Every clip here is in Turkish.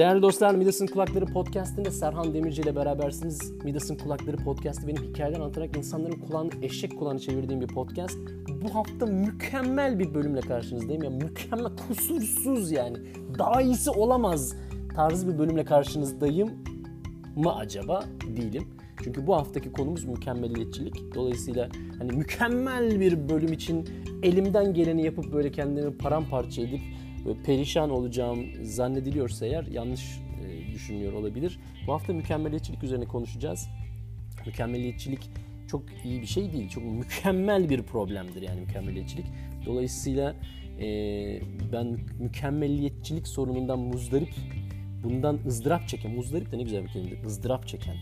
Değerli dostlar Midas'ın Kulakları Podcast'inde Serhan Demirci ile berabersiniz. Midas'ın Kulakları Podcast'ı benim hikayeler anlatarak insanların kulağını eşek kulağını çevirdiğim bir podcast. Bu hafta mükemmel bir bölümle karşınızdayım. Ya mükemmel, kusursuz yani. Daha iyisi olamaz tarzı bir bölümle karşınızdayım mı acaba? Değilim. Çünkü bu haftaki konumuz mükemmeliyetçilik. Dolayısıyla hani mükemmel bir bölüm için elimden geleni yapıp böyle kendimi paramparça edip perişan olacağım zannediliyorsa eğer yanlış e, düşünüyor olabilir. Bu hafta mükemmeliyetçilik üzerine konuşacağız. Mükemmeliyetçilik çok iyi bir şey değil. Çok mükemmel bir problemdir yani mükemmeliyetçilik. Dolayısıyla e, ben mükemmeliyetçilik sorunundan muzdarip, bundan ızdırap çeken, muzdarip de ne güzel bir kelime, ızdırap çeken,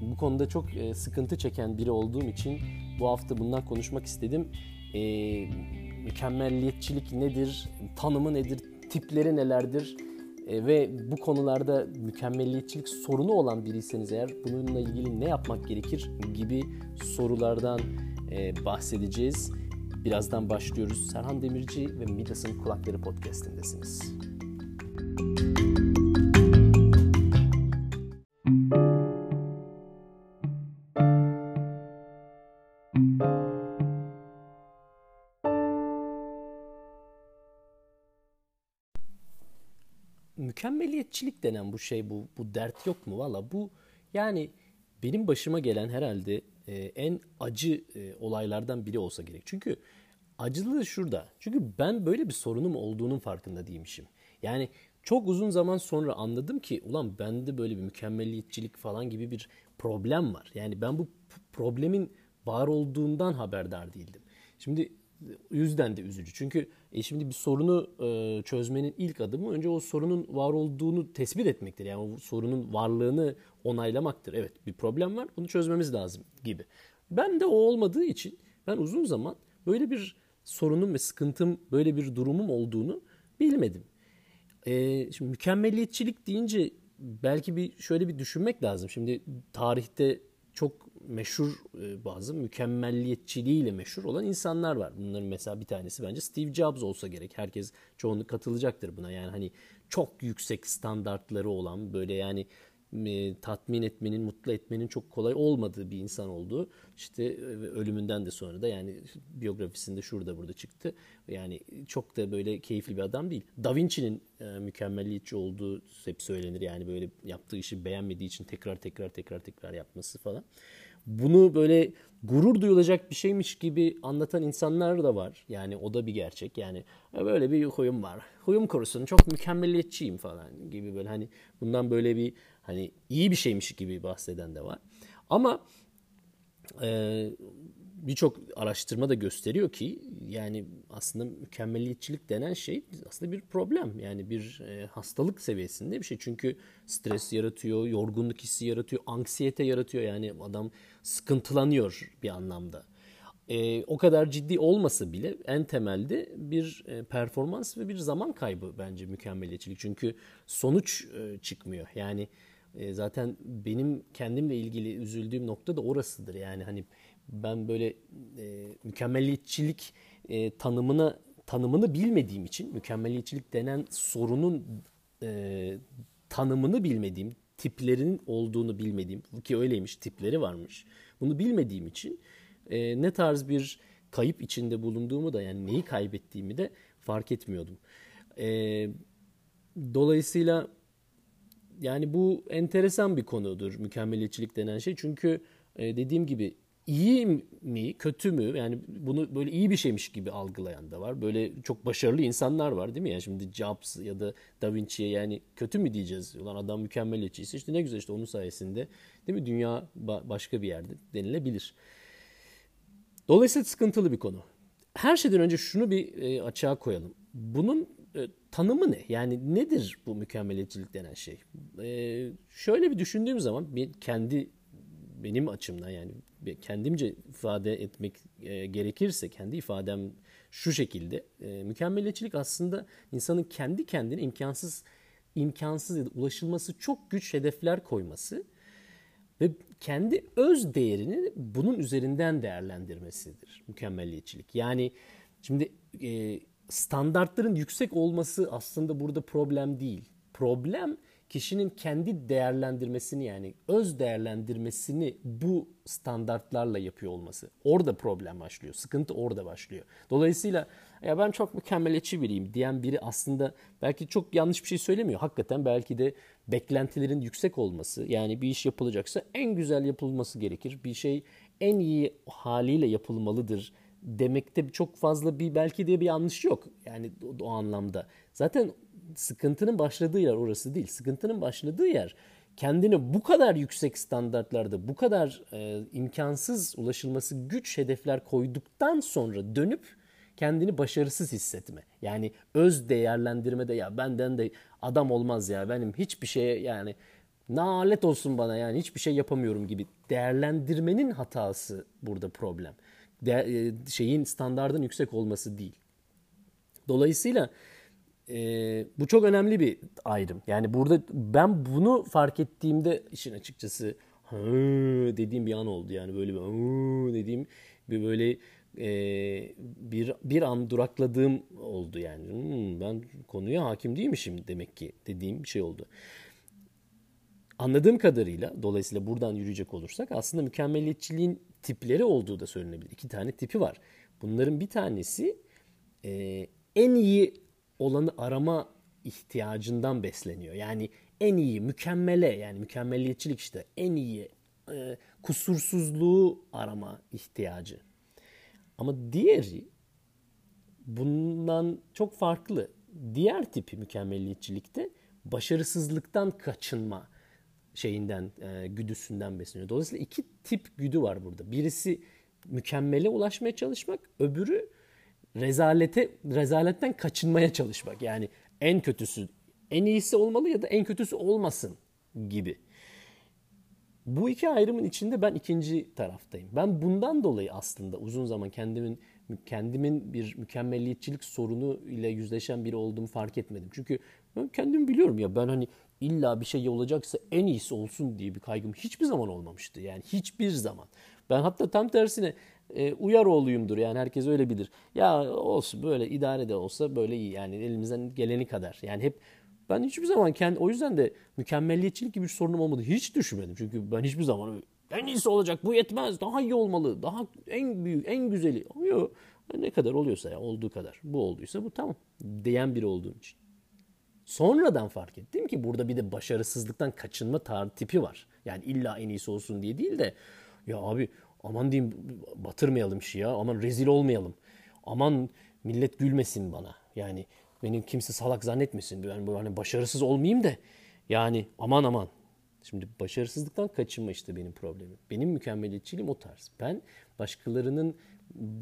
bu konuda çok e, sıkıntı çeken biri olduğum için bu hafta bundan konuşmak istedim. E, mükemmelliyetçilik nedir, tanımı nedir, tipleri nelerdir e, ve bu konularda mükemmelliyetçilik sorunu olan biriyseniz eğer bununla ilgili ne yapmak gerekir gibi sorulardan e, bahsedeceğiz. Birazdan başlıyoruz. Serhan Demirci ve Midas'ın Kulakları Podcast'indesiniz. Mükemmeliyetçilik denen bu şey bu bu dert yok mu valla bu yani benim başıma gelen herhalde e, en acı e, olaylardan biri olsa gerek. Çünkü acılığı şurada. Çünkü ben böyle bir sorunum olduğunun farkında değilmişim. Yani çok uzun zaman sonra anladım ki ulan bende böyle bir mükemmeliyetçilik falan gibi bir problem var. Yani ben bu problemin var olduğundan haberdar değildim. Şimdi yüzden de üzücü. Çünkü e şimdi bir sorunu e, çözmenin ilk adımı önce o sorunun var olduğunu tespit etmektir. Yani o sorunun varlığını onaylamaktır. Evet bir problem var bunu çözmemiz lazım gibi. Ben de o olmadığı için ben uzun zaman böyle bir sorunum ve sıkıntım böyle bir durumum olduğunu bilmedim. E, şimdi mükemmeliyetçilik deyince belki bir şöyle bir düşünmek lazım. Şimdi tarihte çok meşhur e, bazı mükemmelliyetçiliğiyle meşhur olan insanlar var. Bunların mesela bir tanesi bence Steve Jobs olsa gerek. Herkes çoğunluk katılacaktır buna. Yani hani çok yüksek standartları olan böyle yani e, tatmin etmenin, mutlu etmenin çok kolay olmadığı bir insan olduğu. İşte e, ölümünden de sonra da yani biyografisinde şurada burada çıktı. Yani çok da böyle keyifli bir adam değil. Da Vinci'nin mükemmelliyetçi olduğu hep söylenir. Yani böyle yaptığı işi beğenmediği için tekrar tekrar tekrar tekrar yapması falan bunu böyle gurur duyulacak bir şeymiş gibi anlatan insanlar da var. Yani o da bir gerçek. Yani böyle bir huyum var. Huyum korusun çok mükemmeliyetçiyim falan gibi böyle hani bundan böyle bir hani iyi bir şeymiş gibi bahseden de var. Ama e, birçok araştırma da gösteriyor ki yani aslında mükemmeliyetçilik denen şey aslında bir problem. Yani bir e, hastalık seviyesinde bir şey. Çünkü stres yaratıyor, yorgunluk hissi yaratıyor, anksiyete yaratıyor. Yani adam sıkıntılanıyor bir anlamda. E, o kadar ciddi olmasa bile en temelde bir e, performans ve bir zaman kaybı bence mükemmeliyetçilik. Çünkü sonuç e, çıkmıyor. Yani e, zaten benim kendimle ilgili üzüldüğüm nokta da orasıdır. Yani hani ben böyle e, mükemmeliyetçilik e, tanımını tanımını bilmediğim için mükemmeliyetçilik denen sorunun e, tanımını bilmediğim, tiplerinin olduğunu bilmediğim ki öyleymiş tipleri varmış. Bunu bilmediğim için e, ne tarz bir kayıp içinde bulunduğumu da yani neyi kaybettiğimi de fark etmiyordum. E, dolayısıyla yani bu enteresan bir konudur mükemmeliyetçilik denen şey. Çünkü e, dediğim gibi iyi mi, kötü mü? Yani bunu böyle iyi bir şeymiş gibi algılayan da var. Böyle çok başarılı insanlar var değil mi? Yani şimdi Jobs ya da Da Vinci'ye yani kötü mü diyeceğiz? Ulan adam mükemmeliyetçiyse işte ne güzel işte onun sayesinde değil mi? Dünya başka bir yerde denilebilir. Dolayısıyla sıkıntılı bir konu. Her şeyden önce şunu bir e, açığa koyalım. Bunun e, tanımı ne? Yani nedir bu mükemmeliyetçilik denen şey? E, şöyle bir düşündüğüm zaman bir kendi benim açımdan yani kendimce ifade etmek e, gerekirse kendi ifadem şu şekilde e, mükemmeliyetçilik aslında insanın kendi kendine imkansız imkansız ya ulaşılması çok güç hedefler koyması ve kendi öz değerini bunun üzerinden değerlendirmesidir mükemmeliyetçilik. Yani şimdi e, standartların yüksek olması aslında burada problem değil. Problem kişinin kendi değerlendirmesini yani öz değerlendirmesini bu standartlarla yapıyor olması. Orada problem başlıyor. Sıkıntı orada başlıyor. Dolayısıyla ya ben çok mükemmeliyetçi biriyim diyen biri aslında belki çok yanlış bir şey söylemiyor. Hakikaten belki de beklentilerin yüksek olması yani bir iş yapılacaksa en güzel yapılması gerekir. Bir şey en iyi haliyle yapılmalıdır demekte çok fazla bir belki de bir yanlış yok. Yani o, o anlamda. Zaten sıkıntının başladığı yer orası değil. Sıkıntının başladığı yer kendini bu kadar yüksek standartlarda, bu kadar e, imkansız ulaşılması güç hedefler koyduktan sonra dönüp kendini başarısız hissetme. Yani öz değerlendirmede ya benden de adam olmaz ya benim hiçbir şeye yani nalet olsun bana yani hiçbir şey yapamıyorum gibi değerlendirmenin hatası burada problem. De, e, şeyin standardın yüksek olması değil. Dolayısıyla e, bu çok önemli bir ayrım. Yani burada ben bunu fark ettiğimde işin açıkçası dediğim bir an oldu. Yani böyle bir dediğim bir böyle e, bir bir an durakladığım oldu yani. Hmm, ben konuya hakim değilmişim demek ki dediğim bir şey oldu. Anladığım kadarıyla dolayısıyla buradan yürüyecek olursak aslında mükemmeliyetçiliğin tipleri olduğu da söylenebilir. İki tane tipi var. Bunların bir tanesi e, en iyi olanı arama ihtiyacından besleniyor. Yani en iyi, mükemmele yani mükemmeliyetçilik işte en iyi, e, kusursuzluğu arama ihtiyacı. Ama diğeri bundan çok farklı. Diğer tipi mükemmeliyetçilikte başarısızlıktan kaçınma şeyinden, e, güdüsünden besleniyor. Dolayısıyla iki tip güdü var burada. Birisi mükemmele ulaşmaya çalışmak, öbürü rezalete rezaletten kaçınmaya çalışmak. Yani en kötüsü en iyisi olmalı ya da en kötüsü olmasın gibi. Bu iki ayrımın içinde ben ikinci taraftayım. Ben bundan dolayı aslında uzun zaman kendimin kendimin bir mükemmelliyetçilik sorunu ile yüzleşen biri olduğumu fark etmedim. Çünkü ben kendimi biliyorum ya ben hani illa bir şey olacaksa en iyisi olsun diye bir kaygım hiçbir zaman olmamıştı. Yani hiçbir zaman. Ben hatta tam tersine e, uyar oğluyumdur yani herkes öyle bilir. Ya olsun böyle idare de olsa böyle iyi yani elimizden geleni kadar. Yani hep ben hiçbir zaman kendi o yüzden de mükemmelliyetçilik gibi bir sorunum olmadı. Hiç düşünmedim. Çünkü ben hiçbir zaman en iyisi olacak bu yetmez daha iyi olmalı daha en büyük en güzeli. Yok ne kadar oluyorsa ya olduğu kadar bu olduysa bu tamam diyen biri olduğum için. Sonradan fark ettim ki burada bir de başarısızlıktan kaçınma tar tipi var. Yani illa en iyisi olsun diye değil de ya abi aman diyeyim batırmayalım işi ya aman rezil olmayalım. Aman millet gülmesin bana. Yani beni kimse salak zannetmesin. Ben böyle hani başarısız olmayayım da yani aman aman. Şimdi başarısızlıktan kaçınma işte benim problemim. Benim mükemmeliyetçiliğim o tarz. Ben başkalarının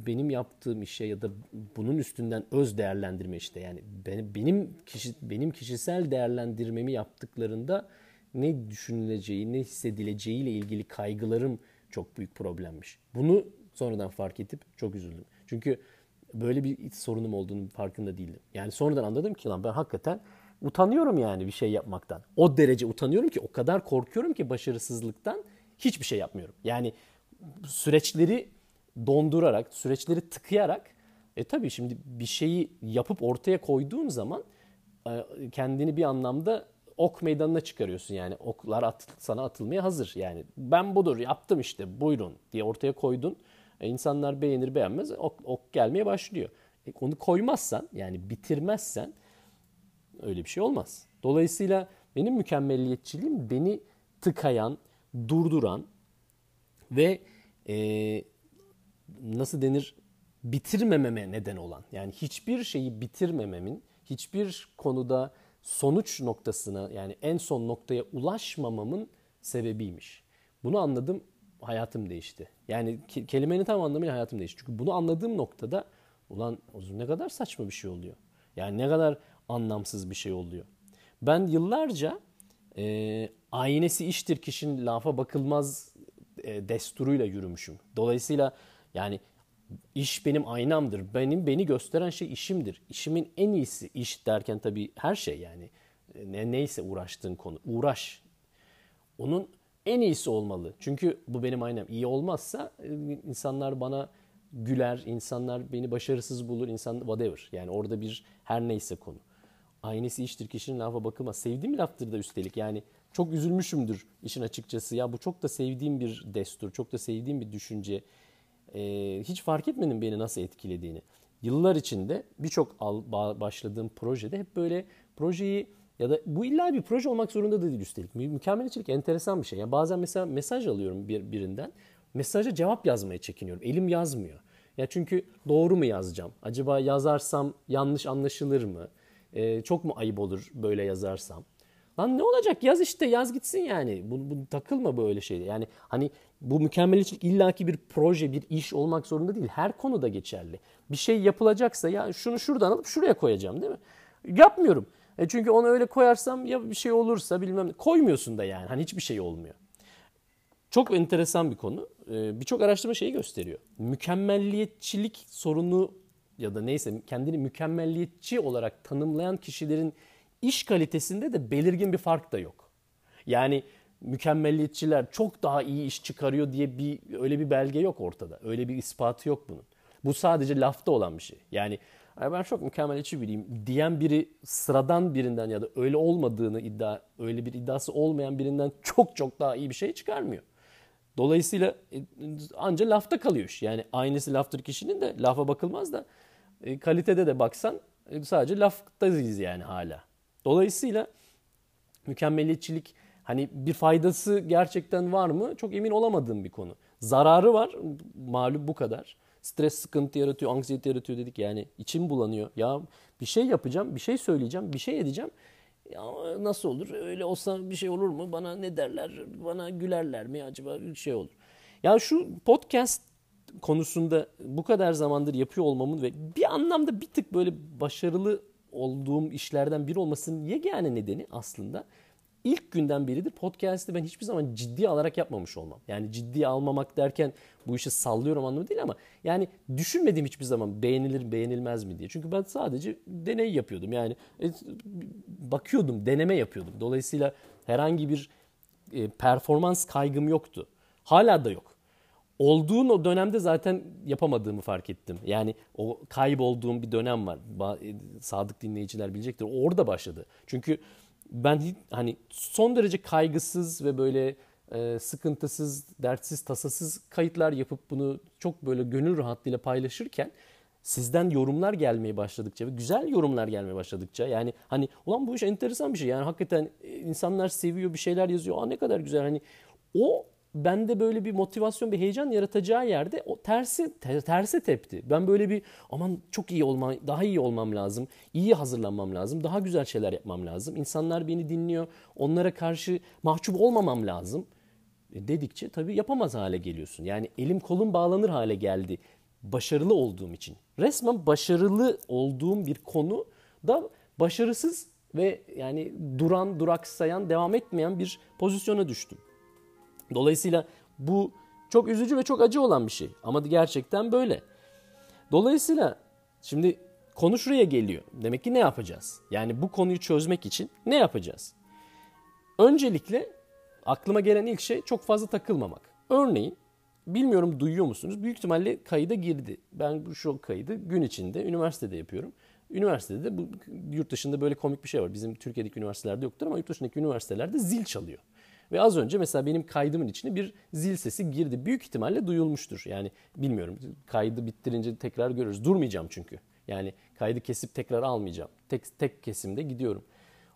benim yaptığım işe ya da bunun üstünden öz değerlendirme işte yani benim benim kişi benim kişisel değerlendirmemi yaptıklarında ne düşünüleceği, ne hissedileceği ile ilgili kaygılarım çok büyük problemmiş. Bunu sonradan fark edip çok üzüldüm. Çünkü böyle bir sorunum olduğunu farkında değildim. Yani sonradan anladım ki lan ben hakikaten utanıyorum yani bir şey yapmaktan. O derece utanıyorum ki o kadar korkuyorum ki başarısızlıktan hiçbir şey yapmıyorum. Yani süreçleri dondurarak, süreçleri tıkayarak e tabii şimdi bir şeyi yapıp ortaya koyduğun zaman e, kendini bir anlamda ok meydanına çıkarıyorsun yani oklar at, sana atılmaya hazır yani ben budur yaptım işte buyurun diye ortaya koydun e, insanlar beğenir beğenmez ok, ok gelmeye başlıyor. E, onu koymazsan yani bitirmezsen öyle bir şey olmaz. Dolayısıyla benim mükemmelliyetçiliğim beni tıkayan, durduran ve e, nasıl denir bitirmememe neden olan yani hiçbir şeyi bitirmememin hiçbir konuda sonuç noktasına yani en son noktaya ulaşmamamın sebebiymiş. Bunu anladım hayatım değişti. Yani kelimenin tam anlamıyla hayatım değişti. Çünkü bunu anladığım noktada ulan ne kadar saçma bir şey oluyor. Yani ne kadar anlamsız bir şey oluyor. Ben yıllarca e, aynesi iştir kişinin lafa bakılmaz e, desturuyla yürümüşüm. Dolayısıyla yani iş benim aynamdır. Benim beni gösteren şey işimdir. İşimin en iyisi iş derken tabii her şey yani ne neyse uğraştığın konu. Uğraş. Onun en iyisi olmalı. Çünkü bu benim aynam. İyi olmazsa e, insanlar bana güler, insanlar beni başarısız bulur, insan whatever. Yani orada bir her neyse konu. Aynesi iştir kişinin lafa bakılmaz. Sevdiğim laftır da üstelik yani çok üzülmüşümdür işin açıkçası. Ya bu çok da sevdiğim bir destur, çok da sevdiğim bir düşünce. Ee, hiç fark etmedim beni nasıl etkilediğini. Yıllar içinde birçok başladığım projede hep böyle projeyi ya da bu illa bir proje olmak zorunda da değil üstelik. Mükemmeliyetçilik enteresan bir şey. Yani bazen mesela mesaj alıyorum bir, birinden. Mesaja cevap yazmaya çekiniyorum. Elim yazmıyor. Ya çünkü doğru mu yazacağım? Acaba yazarsam yanlış anlaşılır mı? Ee, çok mu ayıp olur böyle yazarsam? Lan ne olacak? Yaz işte yaz gitsin yani. Bu, bu takılma böyle şeyde. Yani hani bu mükemmeliyetçilik illaki bir proje, bir iş olmak zorunda değil. Her konuda geçerli. Bir şey yapılacaksa ya şunu şuradan alıp şuraya koyacağım değil mi? Yapmıyorum. E çünkü onu öyle koyarsam ya bir şey olursa bilmem koymuyorsun da yani. Hani hiçbir şey olmuyor. Çok enteresan bir konu. Ee, Birçok araştırma şeyi gösteriyor. Mükemmelliyetçilik sorunu ya da neyse kendini mükemmelliyetçi olarak tanımlayan kişilerin iş kalitesinde de belirgin bir fark da yok. Yani mükemmelliyetçiler çok daha iyi iş çıkarıyor diye bir öyle bir belge yok ortada. Öyle bir ispatı yok bunun. Bu sadece lafta olan bir şey. Yani ben çok mükemmeliyetçi biriyim diyen biri sıradan birinden ya da öyle olmadığını iddia, öyle bir iddiası olmayan birinden çok çok daha iyi bir şey çıkarmıyor. Dolayısıyla e, anca lafta kalıyor iş. Yani aynısı laftır kişinin de lafa bakılmaz da e, kalitede de baksan e, sadece laftayız yani hala. Dolayısıyla mükemmeliyetçilik hani bir faydası gerçekten var mı? Çok emin olamadığım bir konu. Zararı var malum bu kadar. Stres sıkıntı yaratıyor, anksiyete yaratıyor dedik yani içim bulanıyor. Ya bir şey yapacağım, bir şey söyleyeceğim, bir şey edeceğim. Ya nasıl olur? Öyle olsa bir şey olur mu? Bana ne derler? Bana gülerler mi? Acaba bir şey olur. Ya şu podcast konusunda bu kadar zamandır yapıyor olmamın ve bir anlamda bir tık böyle başarılı olduğum işlerden biri olmasının yegane nedeni aslında ilk günden beridir podcast'ı ben hiçbir zaman ciddi alarak yapmamış olmam. Yani ciddi almamak derken bu işi sallıyorum anlamı değil ama yani düşünmedim hiçbir zaman beğenilir beğenilmez mi diye. Çünkü ben sadece deney yapıyordum. Yani e, bakıyordum, deneme yapıyordum. Dolayısıyla herhangi bir e, performans kaygım yoktu. Hala da yok. Olduğun o dönemde zaten yapamadığımı fark ettim. Yani o kaybolduğum bir dönem var. E, sadık dinleyiciler bilecektir. Orada başladı. Çünkü ben hani son derece kaygısız ve böyle e, sıkıntısız, dertsiz, tasasız kayıtlar yapıp bunu çok böyle gönül rahatlığıyla paylaşırken sizden yorumlar gelmeye başladıkça ve güzel yorumlar gelmeye başladıkça yani hani ulan bu iş enteresan bir şey. Yani hakikaten e, insanlar seviyor bir şeyler yazıyor. Aa ne kadar güzel. Hani o bende böyle bir motivasyon, bir heyecan yaratacağı yerde o tersi ter, terse tepti. Ben böyle bir aman çok iyi olmam, daha iyi olmam lazım. iyi hazırlanmam lazım. Daha güzel şeyler yapmam lazım. İnsanlar beni dinliyor. Onlara karşı mahcup olmamam lazım. E dedikçe tabii yapamaz hale geliyorsun. Yani elim kolum bağlanır hale geldi. Başarılı olduğum için. Resmen başarılı olduğum bir konu da başarısız ve yani duran, duraksayan, devam etmeyen bir pozisyona düştüm. Dolayısıyla bu çok üzücü ve çok acı olan bir şey. Ama gerçekten böyle. Dolayısıyla şimdi konu şuraya geliyor. Demek ki ne yapacağız? Yani bu konuyu çözmek için ne yapacağız? Öncelikle aklıma gelen ilk şey çok fazla takılmamak. Örneğin bilmiyorum duyuyor musunuz? Büyük ihtimalle kayıda girdi. Ben şu kaydı gün içinde üniversitede yapıyorum. Üniversitede de bu yurt dışında böyle komik bir şey var. Bizim Türkiye'deki üniversitelerde yoktur ama yurt dışındaki üniversitelerde zil çalıyor. Ve az önce mesela benim kaydımın içine bir zil sesi girdi. Büyük ihtimalle duyulmuştur. Yani bilmiyorum kaydı bittirince tekrar görürüz. Durmayacağım çünkü. Yani kaydı kesip tekrar almayacağım. Tek, tek kesimde gidiyorum.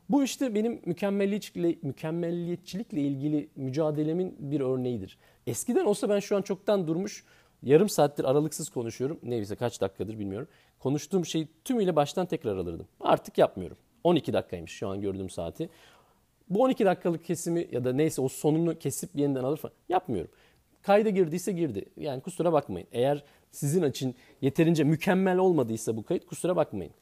Bu işte benim mükemmelliyetçilikle, mükemmelliyetçilikle ilgili mücadelemin bir örneğidir. Eskiden olsa ben şu an çoktan durmuş yarım saattir aralıksız konuşuyorum. Neyse kaç dakikadır bilmiyorum. Konuştuğum şeyi tümüyle baştan tekrar alırdım. Artık yapmıyorum. 12 dakikaymış şu an gördüğüm saati. Bu 12 dakikalık kesimi ya da neyse o sonunu kesip yeniden alır falan yapmıyorum. Kayda girdiyse girdi. Yani kusura bakmayın. Eğer sizin için yeterince mükemmel olmadıysa bu kayıt kusura bakmayın.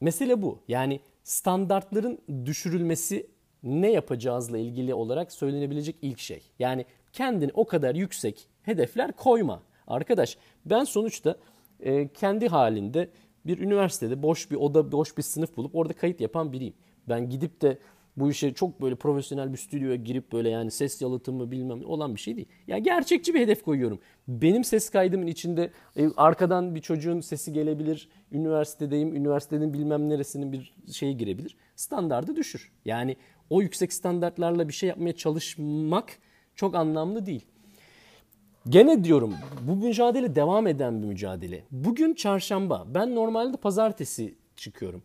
Mesele bu. Yani standartların düşürülmesi ne yapacağızla ilgili olarak söylenebilecek ilk şey. Yani kendini o kadar yüksek hedefler koyma. Arkadaş ben sonuçta e, kendi halinde bir üniversitede boş bir oda, boş bir sınıf bulup orada kayıt yapan biriyim. Ben gidip de Bu işe çok böyle profesyonel bir stüdyoya girip böyle yani ses yalıtımı bilmem olan bir şey değil. Ya gerçekçi bir hedef koyuyorum. Benim ses kaydımın içinde e, arkadan bir çocuğun sesi gelebilir. Üniversitedeyim. Üniversitenin bilmem neresinin bir şeyi girebilir. Standardı düşür. Yani o yüksek standartlarla bir şey yapmaya çalışmak çok anlamlı değil. Gene diyorum bu mücadele devam eden bir mücadele. Bugün çarşamba. Ben normalde pazartesi çıkıyorum.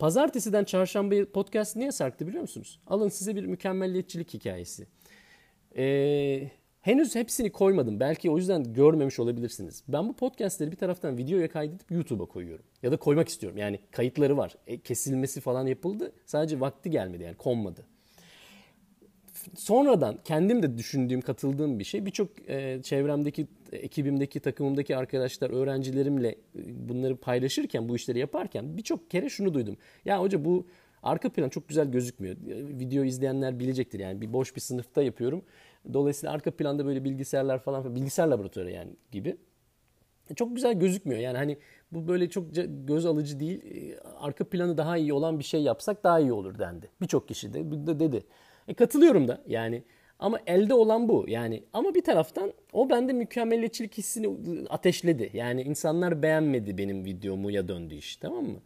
Pazartesiden çarşambaya podcast niye sarktı biliyor musunuz? Alın size bir mükemmelliyetçilik hikayesi. Ee, henüz hepsini koymadım. Belki o yüzden görmemiş olabilirsiniz. Ben bu podcastleri bir taraftan videoya kaydedip YouTube'a koyuyorum. Ya da koymak istiyorum. Yani kayıtları var. E, kesilmesi falan yapıldı. Sadece vakti gelmedi yani konmadı sonradan kendim de düşündüğüm, katıldığım bir şey. Birçok e, çevremdeki, ekibimdeki, takımımdaki arkadaşlar, öğrencilerimle e, bunları paylaşırken, bu işleri yaparken birçok kere şunu duydum. Ya hoca bu arka plan çok güzel gözükmüyor. E, video izleyenler bilecektir yani. Bir boş bir sınıfta yapıyorum. Dolayısıyla arka planda böyle bilgisayarlar falan, bilgisayar laboratuvarı yani gibi. E, çok güzel gözükmüyor. Yani hani bu böyle çok göz alıcı değil. Arka planı daha iyi olan bir şey yapsak daha iyi olur dendi. Birçok kişi de dedi. E, katılıyorum da yani. Ama elde olan bu. Yani ama bir taraftan o bende mükemmeliyetçilik hissini ateşledi. Yani insanlar beğenmedi benim videomu ya döndü iş tamam mı?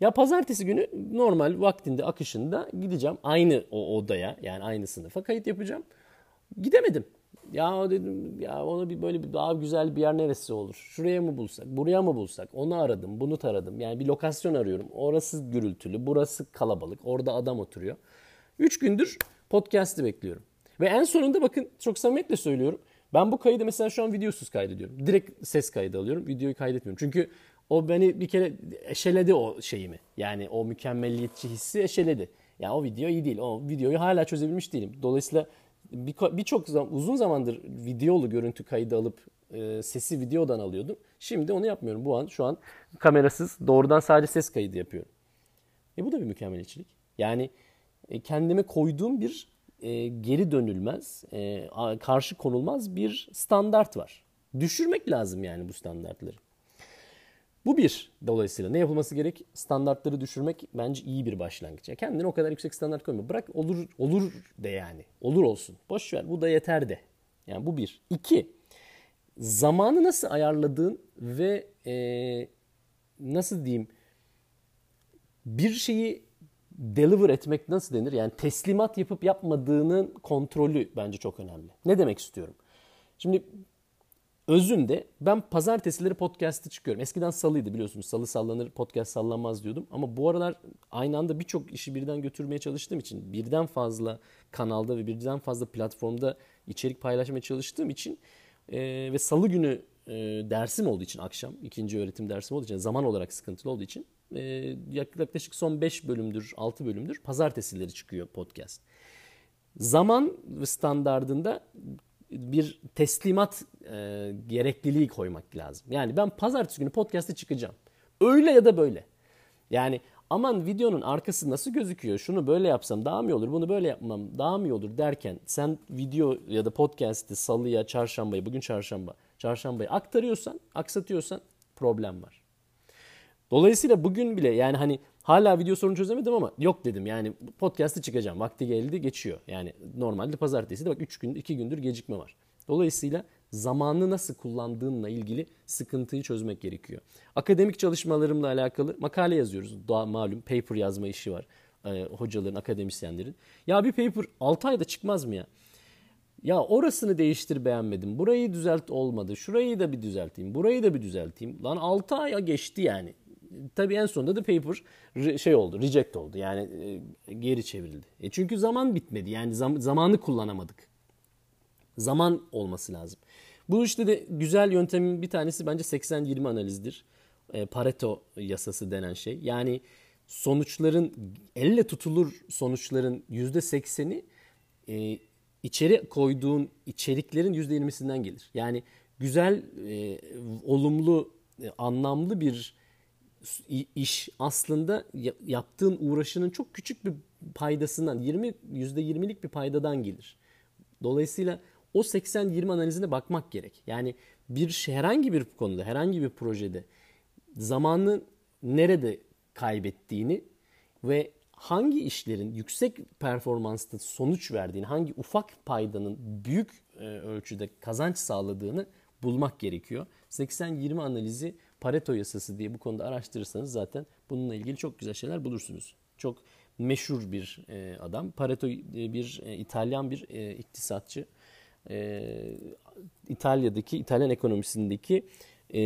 Ya pazartesi günü normal vaktinde akışında gideceğim aynı o odaya yani aynı sınıfa kayıt yapacağım. Gidemedim. Ya dedim ya ona bir böyle bir daha güzel bir yer neresi olur? Şuraya mı bulsak? Buraya mı bulsak? Onu aradım, bunu taradım. Yani bir lokasyon arıyorum. Orası gürültülü, burası kalabalık. Orada adam oturuyor. Üç gündür podcast'i bekliyorum. Ve en sonunda bakın çok samimiyetle söylüyorum. Ben bu kaydı mesela şu an videosuz kaydediyorum. Direkt ses kaydı alıyorum. Videoyu kaydetmiyorum. Çünkü o beni bir kere eşeledi o şeyimi. Yani o mükemmelliyetçi hissi eşeledi. Yani o video iyi değil. O videoyu hala çözebilmiş değilim. Dolayısıyla birçok bir uzun zamandır videolu görüntü kaydı alıp e, sesi videodan alıyordum. Şimdi onu yapmıyorum. Bu an şu an kamerasız doğrudan sadece ses kaydı yapıyorum. E bu da bir mükemmeliyetçilik. Yani kendime koyduğum bir e, geri dönülmez, e, karşı konulmaz bir standart var. Düşürmek lazım yani bu standartları. Bu bir. Dolayısıyla ne yapılması gerek? Standartları düşürmek bence iyi bir başlangıç. Yani kendine o kadar yüksek standart koyma. Bırak olur olur de yani. Olur olsun. Boş ver bu da yeter de. Yani bu bir. İki. Zamanı nasıl ayarladığın ve e, nasıl diyeyim bir şeyi deliver etmek nasıl denir? Yani teslimat yapıp yapmadığının kontrolü bence çok önemli. Ne demek istiyorum? Şimdi özünde ben pazartesileri podcast'ı çıkıyorum. Eskiden salıydı biliyorsunuz. Salı sallanır, podcast sallanmaz diyordum. Ama bu aralar aynı anda birçok işi birden götürmeye çalıştığım için, birden fazla kanalda ve birden fazla platformda içerik paylaşmaya çalıştığım için e, ve salı günü e, dersim olduğu için akşam, ikinci öğretim dersim olduğu için, zaman olarak sıkıntılı olduğu için e, yaklaşık son 5 bölümdür, 6 bölümdür pazartesileri çıkıyor podcast. Zaman standardında bir teslimat e, gerekliliği koymak lazım. Yani ben pazartesi günü podcast'e çıkacağım. Öyle ya da böyle. Yani aman videonun arkası nasıl gözüküyor? Şunu böyle yapsam daha mı iyi olur? Bunu böyle yapmam daha mı iyi olur derken sen video ya da podcast'i salıya, çarşambaya, bugün çarşamba, çarşambaya aktarıyorsan, aksatıyorsan problem var. Dolayısıyla bugün bile yani hani hala video sorunu çözemedim ama yok dedim yani podcast'ı çıkacağım. Vakti geldi geçiyor. Yani normalde pazartesi de bak 3 gün 2 gündür gecikme var. Dolayısıyla zamanı nasıl kullandığınla ilgili sıkıntıyı çözmek gerekiyor. Akademik çalışmalarımla alakalı makale yazıyoruz. Daha malum paper yazma işi var. E, hocaların, akademisyenlerin. Ya bir paper 6 ayda çıkmaz mı ya? Ya orasını değiştir beğenmedim. Burayı düzelt olmadı. Şurayı da bir düzelteyim. Burayı da bir düzelteyim. Lan 6 aya geçti yani tabii en sonunda da paper şey oldu, reject oldu. Yani e, geri çevrildi. E çünkü zaman bitmedi. Yani zam, zamanı kullanamadık. Zaman olması lazım. Bu işte de güzel yöntemin bir tanesi bence 80-20 analizdir. E, Pareto yasası denen şey. Yani sonuçların elle tutulur sonuçların %80'i e, içeri koyduğun içeriklerin %20'sinden gelir. Yani güzel, e, olumlu, e, anlamlı bir iş aslında yaptığın uğraşının çok küçük bir paydasından 20 %20'lik bir paydadan gelir. Dolayısıyla o 80-20 analizine bakmak gerek. Yani bir herhangi bir konuda, herhangi bir projede zamanı nerede kaybettiğini ve hangi işlerin yüksek performansta sonuç verdiğini, hangi ufak paydanın büyük e, ölçüde kazanç sağladığını bulmak gerekiyor. 80-20 analizi Pareto yasası diye bu konuda araştırırsanız zaten bununla ilgili çok güzel şeyler bulursunuz. Çok meşhur bir e, adam. Pareto e, bir e, İtalyan bir e, iktisatçı. E, İtalya'daki, İtalyan ekonomisindeki e,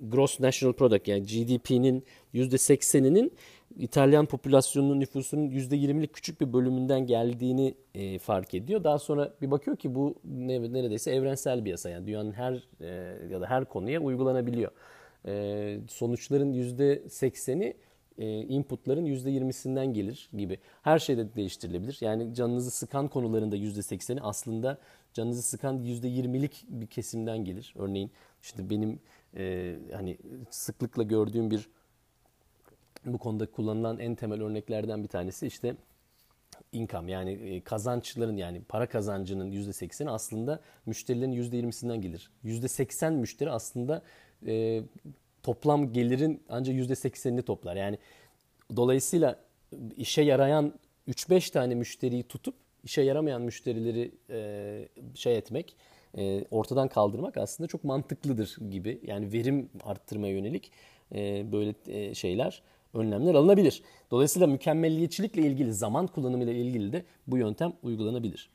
Gross National Product yani GDP'nin %80'inin İtalyan popülasyonunun nüfusunun %20'lik küçük bir bölümünden geldiğini e, fark ediyor. Daha sonra bir bakıyor ki bu ne, neredeyse evrensel bir yasa. Yani dünyanın her e, ya da her konuya uygulanabiliyor. E, sonuçların %80'i e, inputların %20'sinden gelir gibi. Her şeyde değiştirilebilir. Yani canınızı sıkan konularında %80'i aslında canınızı sıkan %20'lik bir kesimden gelir. Örneğin işte benim e, hani sıklıkla gördüğüm bir bu konuda kullanılan en temel örneklerden bir tanesi işte income yani e, kazançların yani para kazancının %80'i aslında müşterilerin %20'sinden gelir. %80 müşteri aslında e, toplam gelirin ancak %80'ini toplar. Yani dolayısıyla işe yarayan 3-5 tane müşteriyi tutup işe yaramayan müşterileri e, şey etmek, e, ortadan kaldırmak aslında çok mantıklıdır gibi. Yani verim arttırmaya yönelik e, böyle e, şeyler önlemler alınabilir. Dolayısıyla mükemmelliyetçilikle ilgili, zaman kullanımıyla ilgili de bu yöntem uygulanabilir.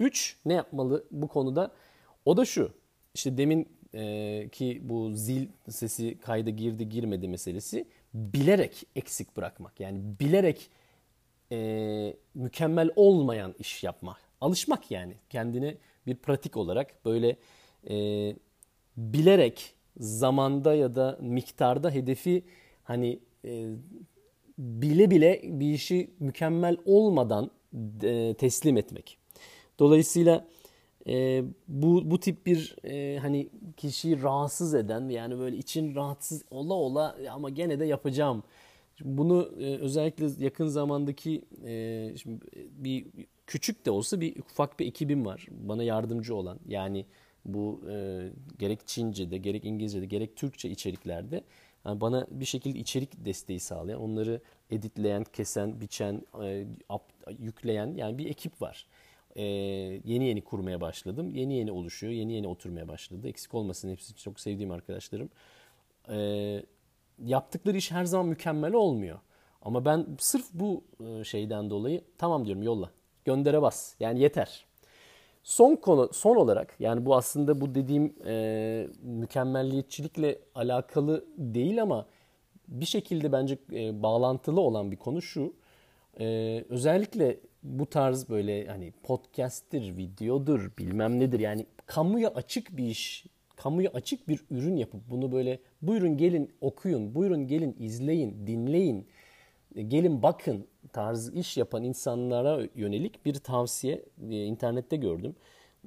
3. Ne yapmalı bu konuda? O da şu. İşte demin e, ki bu zil sesi kayda girdi girmedi meselesi bilerek eksik bırakmak. Yani bilerek e, mükemmel olmayan iş yapmak. Alışmak yani kendine bir pratik olarak böyle e, bilerek zamanda ya da miktarda hedefi hani e, bile bile bir işi mükemmel olmadan e, teslim etmek. Dolayısıyla e, bu bu tip bir e, hani kişiyi rahatsız eden yani böyle için rahatsız ola ola ama gene de yapacağım. Bunu e, özellikle yakın zamandaki e, şimdi bir küçük de olsa bir ufak bir ekibim var bana yardımcı olan. Yani bu e, gerek Çince'de gerek İngilizce'de gerek Türkçe içeriklerde yani bana bir şekilde içerik desteği sağlayan, onları editleyen, kesen, biçen, e, yükleyen yani bir ekip var. E, yeni yeni kurmaya başladım. Yeni yeni oluşuyor, yeni yeni oturmaya başladı. Eksik olmasın hepsi çok sevdiğim arkadaşlarım. E, yaptıkları iş her zaman mükemmel olmuyor. Ama ben sırf bu e, şeyden dolayı tamam diyorum yolla. Göndere bas. Yani yeter. Son konu son olarak yani bu aslında bu dediğim e, mükemmelliyetçilikle alakalı değil ama bir şekilde bence e, bağlantılı olan bir konu şu. E, özellikle bu tarz böyle hani podcast'tir, videodur, bilmem nedir yani kamuya açık bir iş, kamuya açık bir ürün yapıp bunu böyle buyurun gelin okuyun, buyurun gelin izleyin, dinleyin, e, gelin bakın tarzı iş yapan insanlara yönelik bir tavsiye e, internette gördüm.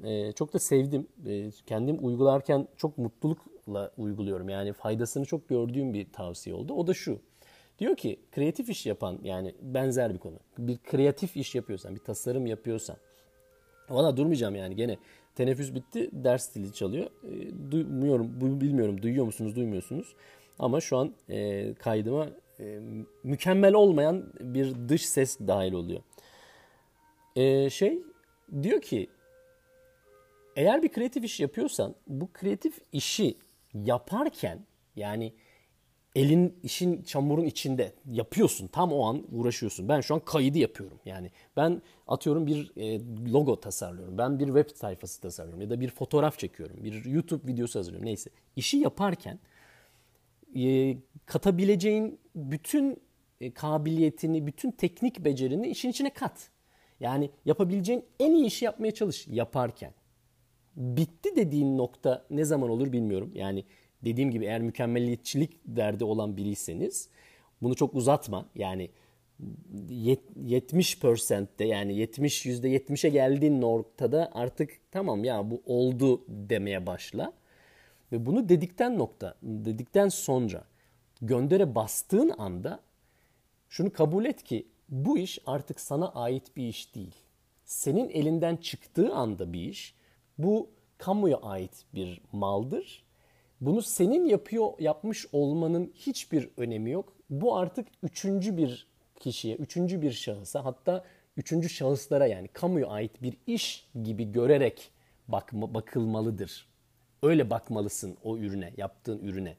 E, çok da sevdim. E, kendim uygularken çok mutlulukla uyguluyorum. Yani faydasını çok gördüğüm bir tavsiye oldu. O da şu. Diyor ki kreatif iş yapan yani benzer bir konu. Bir kreatif iş yapıyorsan, bir tasarım yapıyorsan. Valla durmayacağım yani gene. Teneffüs bitti, ders dili çalıyor. E, duymuyorum, bilmiyorum duyuyor musunuz, duymuyorsunuz. Ama şu an kaydıma e, mükemmel olmayan bir dış ses dahil oluyor. E, şey diyor ki eğer bir kreatif iş yapıyorsan bu kreatif işi yaparken yani elin işin çamurun içinde yapıyorsun. Tam o an uğraşıyorsun. Ben şu an kaydı yapıyorum. Yani ben atıyorum bir e, logo tasarlıyorum. Ben bir web sayfası tasarlıyorum ya da bir fotoğraf çekiyorum. Bir YouTube videosu hazırlıyorum. Neyse. İşi yaparken e, katabileceğin bütün e, kabiliyetini, bütün teknik becerini işin içine kat. Yani yapabileceğin en iyi işi yapmaya çalış yaparken. Bitti dediğin nokta ne zaman olur bilmiyorum. Yani dediğim gibi eğer mükemmeliyetçilik derdi olan biriyseniz bunu çok uzatma. Yani 70%'de yani 70 %70'e geldiğin noktada artık tamam ya bu oldu demeye başla. Ve bunu dedikten nokta, dedikten sonra göndere bastığın anda şunu kabul et ki bu iş artık sana ait bir iş değil. Senin elinden çıktığı anda bir iş bu kamuya ait bir maldır. Bunu senin yapıyor yapmış olmanın hiçbir önemi yok. Bu artık üçüncü bir kişiye, üçüncü bir şahısa hatta üçüncü şahıslara yani kamuya ait bir iş gibi görerek bakma, bakılmalıdır. Öyle bakmalısın o ürüne, yaptığın ürüne.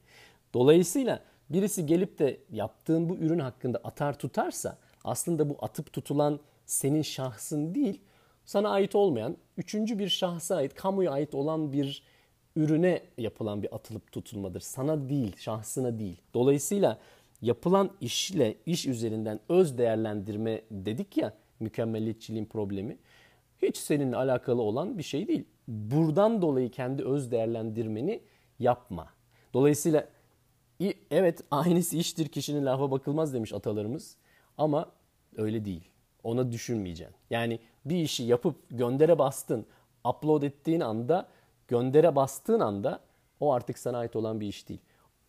Dolayısıyla birisi gelip de yaptığın bu ürün hakkında atar tutarsa aslında bu atıp tutulan senin şahsın değil, sana ait olmayan, üçüncü bir şahsa ait, kamuya ait olan bir ürüne yapılan bir atılıp tutulmadır. Sana değil, şahsına değil. Dolayısıyla yapılan işle, iş üzerinden öz değerlendirme dedik ya, mükemmeliyetçiliğin problemi. Hiç seninle alakalı olan bir şey değil. Buradan dolayı kendi öz değerlendirmeni yapma. Dolayısıyla evet aynısı iştir kişinin lafa bakılmaz demiş atalarımız. Ama öyle değil. Ona düşünmeyeceksin. Yani bir işi yapıp göndere bastın, upload ettiğin anda, göndere bastığın anda o artık sana ait olan bir iş değil.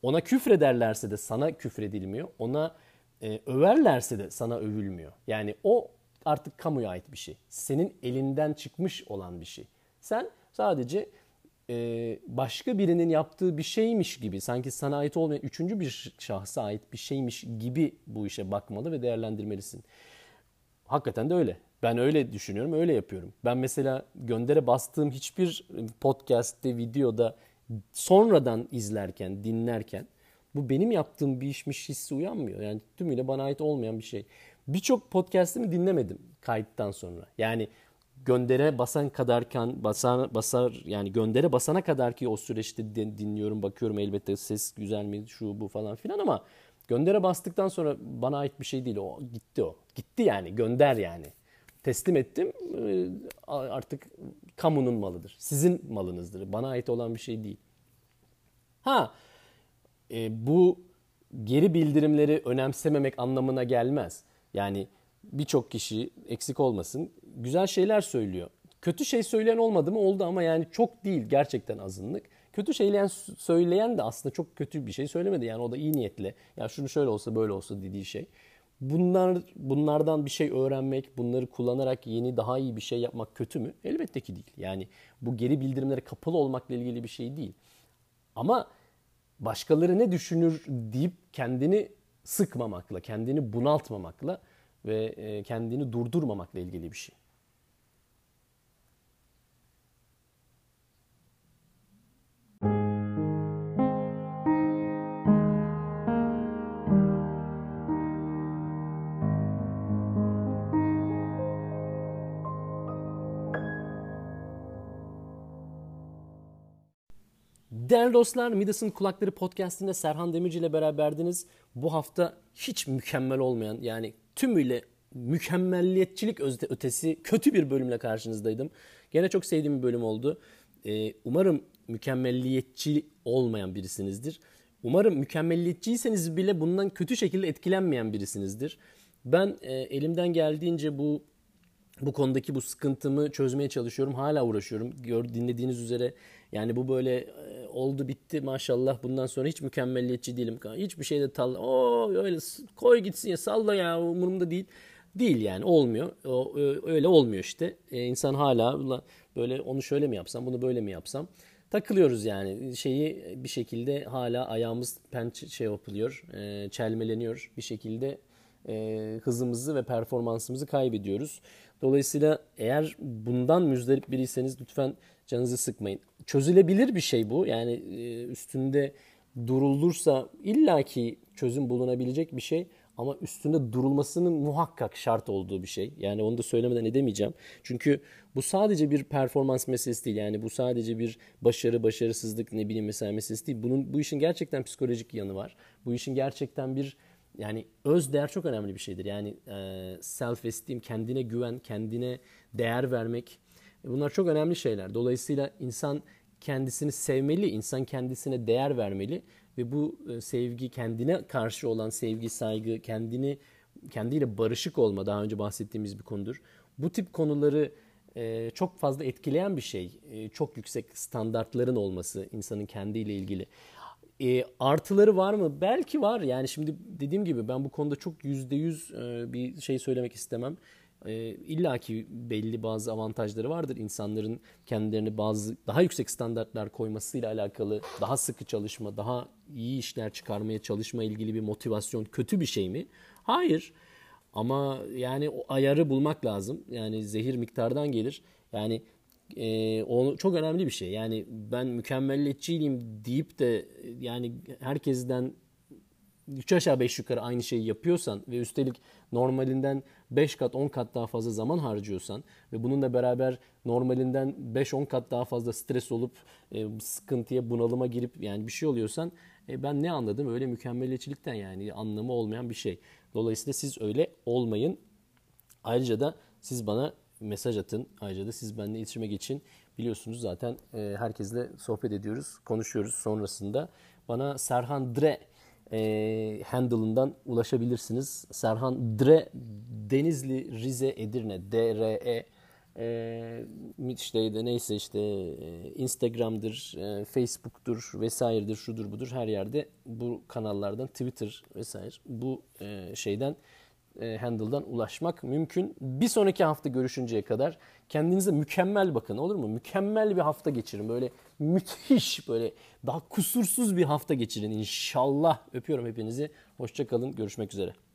Ona küfrederlerse de sana küfredilmiyor. Ona e, överlerse de sana övülmüyor. Yani o artık kamuya ait bir şey. Senin elinden çıkmış olan bir şey. Sen sadece e, başka birinin yaptığı bir şeymiş gibi sanki sana ait olmayan üçüncü bir şahsa ait bir şeymiş gibi bu işe bakmalı ve değerlendirmelisin. Hakikaten de öyle. Ben öyle düşünüyorum, öyle yapıyorum. Ben mesela göndere bastığım hiçbir podcast'te, videoda sonradan izlerken, dinlerken bu benim yaptığım bir işmiş hissi uyanmıyor. Yani tümüyle bana ait olmayan bir şey. Birçok podcast'imi dinlemedim kayıttan sonra. Yani göndere basan kadarken basar, basar yani göndere basana kadar ki o süreçte dinliyorum bakıyorum elbette ses güzel mi şu bu falan filan ama göndere bastıktan sonra bana ait bir şey değil. O gitti o. Gitti yani gönder yani. Teslim ettim. Ee, artık kamunun malıdır. Sizin malınızdır. Bana ait olan bir şey değil. Ha e, bu geri bildirimleri önemsememek anlamına gelmez. Yani birçok kişi eksik olmasın güzel şeyler söylüyor. Kötü şey söyleyen olmadı mı? Oldu ama yani çok değil gerçekten azınlık. Kötü şeyleyen söyleyen de aslında çok kötü bir şey söylemedi. Yani o da iyi niyetle ya şunu şöyle olsa böyle olsa dediği şey. Bunlar bunlardan bir şey öğrenmek, bunları kullanarak yeni daha iyi bir şey yapmak kötü mü? Elbette ki değil. Yani bu geri bildirimlere kapalı olmakla ilgili bir şey değil. Ama başkaları ne düşünür deyip kendini sıkmamakla, kendini bunaltmamakla ve e, kendini durdurmamakla ilgili bir şey. Değerli dostlar Midas'ın Kulakları Podcast'inde Serhan Demirci ile beraberdiniz. Bu hafta hiç mükemmel olmayan yani tümüyle mükemmelliyetçilik ötesi kötü bir bölümle karşınızdaydım. Gene çok sevdiğim bir bölüm oldu. Ee, umarım mükemmelliyetçi olmayan birisinizdir. Umarım mükemmelliyetçiyseniz bile bundan kötü şekilde etkilenmeyen birisinizdir. Ben e, elimden geldiğince bu bu konudaki bu sıkıntımı çözmeye çalışıyorum. Hala uğraşıyorum. Gör, dinlediğiniz üzere yani bu böyle e, oldu bitti maşallah bundan sonra hiç mükemmelliyetçi değilim. Hiçbir şeyde tal o öyle koy gitsin ya salla ya umurumda değil. Değil yani olmuyor. O, öyle olmuyor işte. E, insan hala böyle onu şöyle mi yapsam bunu böyle mi yapsam takılıyoruz yani şeyi bir şekilde hala ayağımız penç şey yapılıyor e, çelmeleniyor bir şekilde e, hızımızı ve performansımızı kaybediyoruz. Dolayısıyla eğer bundan müzdarip biriyseniz lütfen canınızı sıkmayın. Çözülebilir bir şey bu. Yani e, üstünde durulursa illaki çözüm bulunabilecek bir şey ama üstünde durulmasının muhakkak şart olduğu bir şey. Yani onu da söylemeden edemeyeceğim. Çünkü bu sadece bir performans meselesi değil. Yani bu sadece bir başarı, başarısızlık ne bileyim mesela meselesi değil. Bunun bu işin gerçekten psikolojik yanı var. Bu işin gerçekten bir yani öz değer çok önemli bir şeydir. Yani e, self esteem, kendine güven, kendine değer vermek bunlar çok önemli şeyler. Dolayısıyla insan kendisini sevmeli, insan kendisine değer vermeli ve bu e, sevgi kendine karşı olan sevgi, saygı, kendini kendiyle barışık olma daha önce bahsettiğimiz bir konudur. Bu tip konuları e, çok fazla etkileyen bir şey. E, çok yüksek standartların olması insanın kendiyle ilgili. E, artıları var mı? Belki var. Yani şimdi dediğim gibi ben bu konuda çok yüzde yüz e, bir şey söylemek istemem. E, İlla ki belli bazı avantajları vardır. İnsanların kendilerini bazı daha yüksek standartlar koymasıyla alakalı daha sıkı çalışma, daha iyi işler çıkarmaya çalışma ilgili bir motivasyon kötü bir şey mi? Hayır. Ama yani o ayarı bulmak lazım. Yani zehir miktardan gelir. Yani e, o çok önemli bir şey. Yani ben mükemmelliyetçiyim deyip de yani herkesten 3 aşağı 5 yukarı aynı şeyi yapıyorsan ve üstelik normalinden 5 kat 10 kat daha fazla zaman harcıyorsan ve bununla beraber normalinden 5-10 kat daha fazla stres olup e, sıkıntıya bunalıma girip yani bir şey oluyorsan e, ben ne anladım öyle mükemmeliyetçilikten yani anlamı olmayan bir şey. Dolayısıyla siz öyle olmayın. Ayrıca da siz bana mesaj atın. Ayrıca da siz benimle iletişime geçin. Biliyorsunuz zaten e, herkesle sohbet ediyoruz, konuşuyoruz sonrasında. Bana Serhan Dre e, handle'ından ulaşabilirsiniz. Serhan Dre Denizli Rize Edirne DRE e, işte de neyse işte e, Instagram'dır, e, Facebook'tur vesairedir, şudur budur her yerde bu kanallardan Twitter vesaire bu e, şeyden e, handle'dan ulaşmak mümkün. Bir sonraki hafta görüşünceye kadar kendinize mükemmel bakın olur mu? Mükemmel bir hafta geçirin. Böyle müthiş böyle daha kusursuz bir hafta geçirin inşallah. Öpüyorum hepinizi. Hoşçakalın. Görüşmek üzere.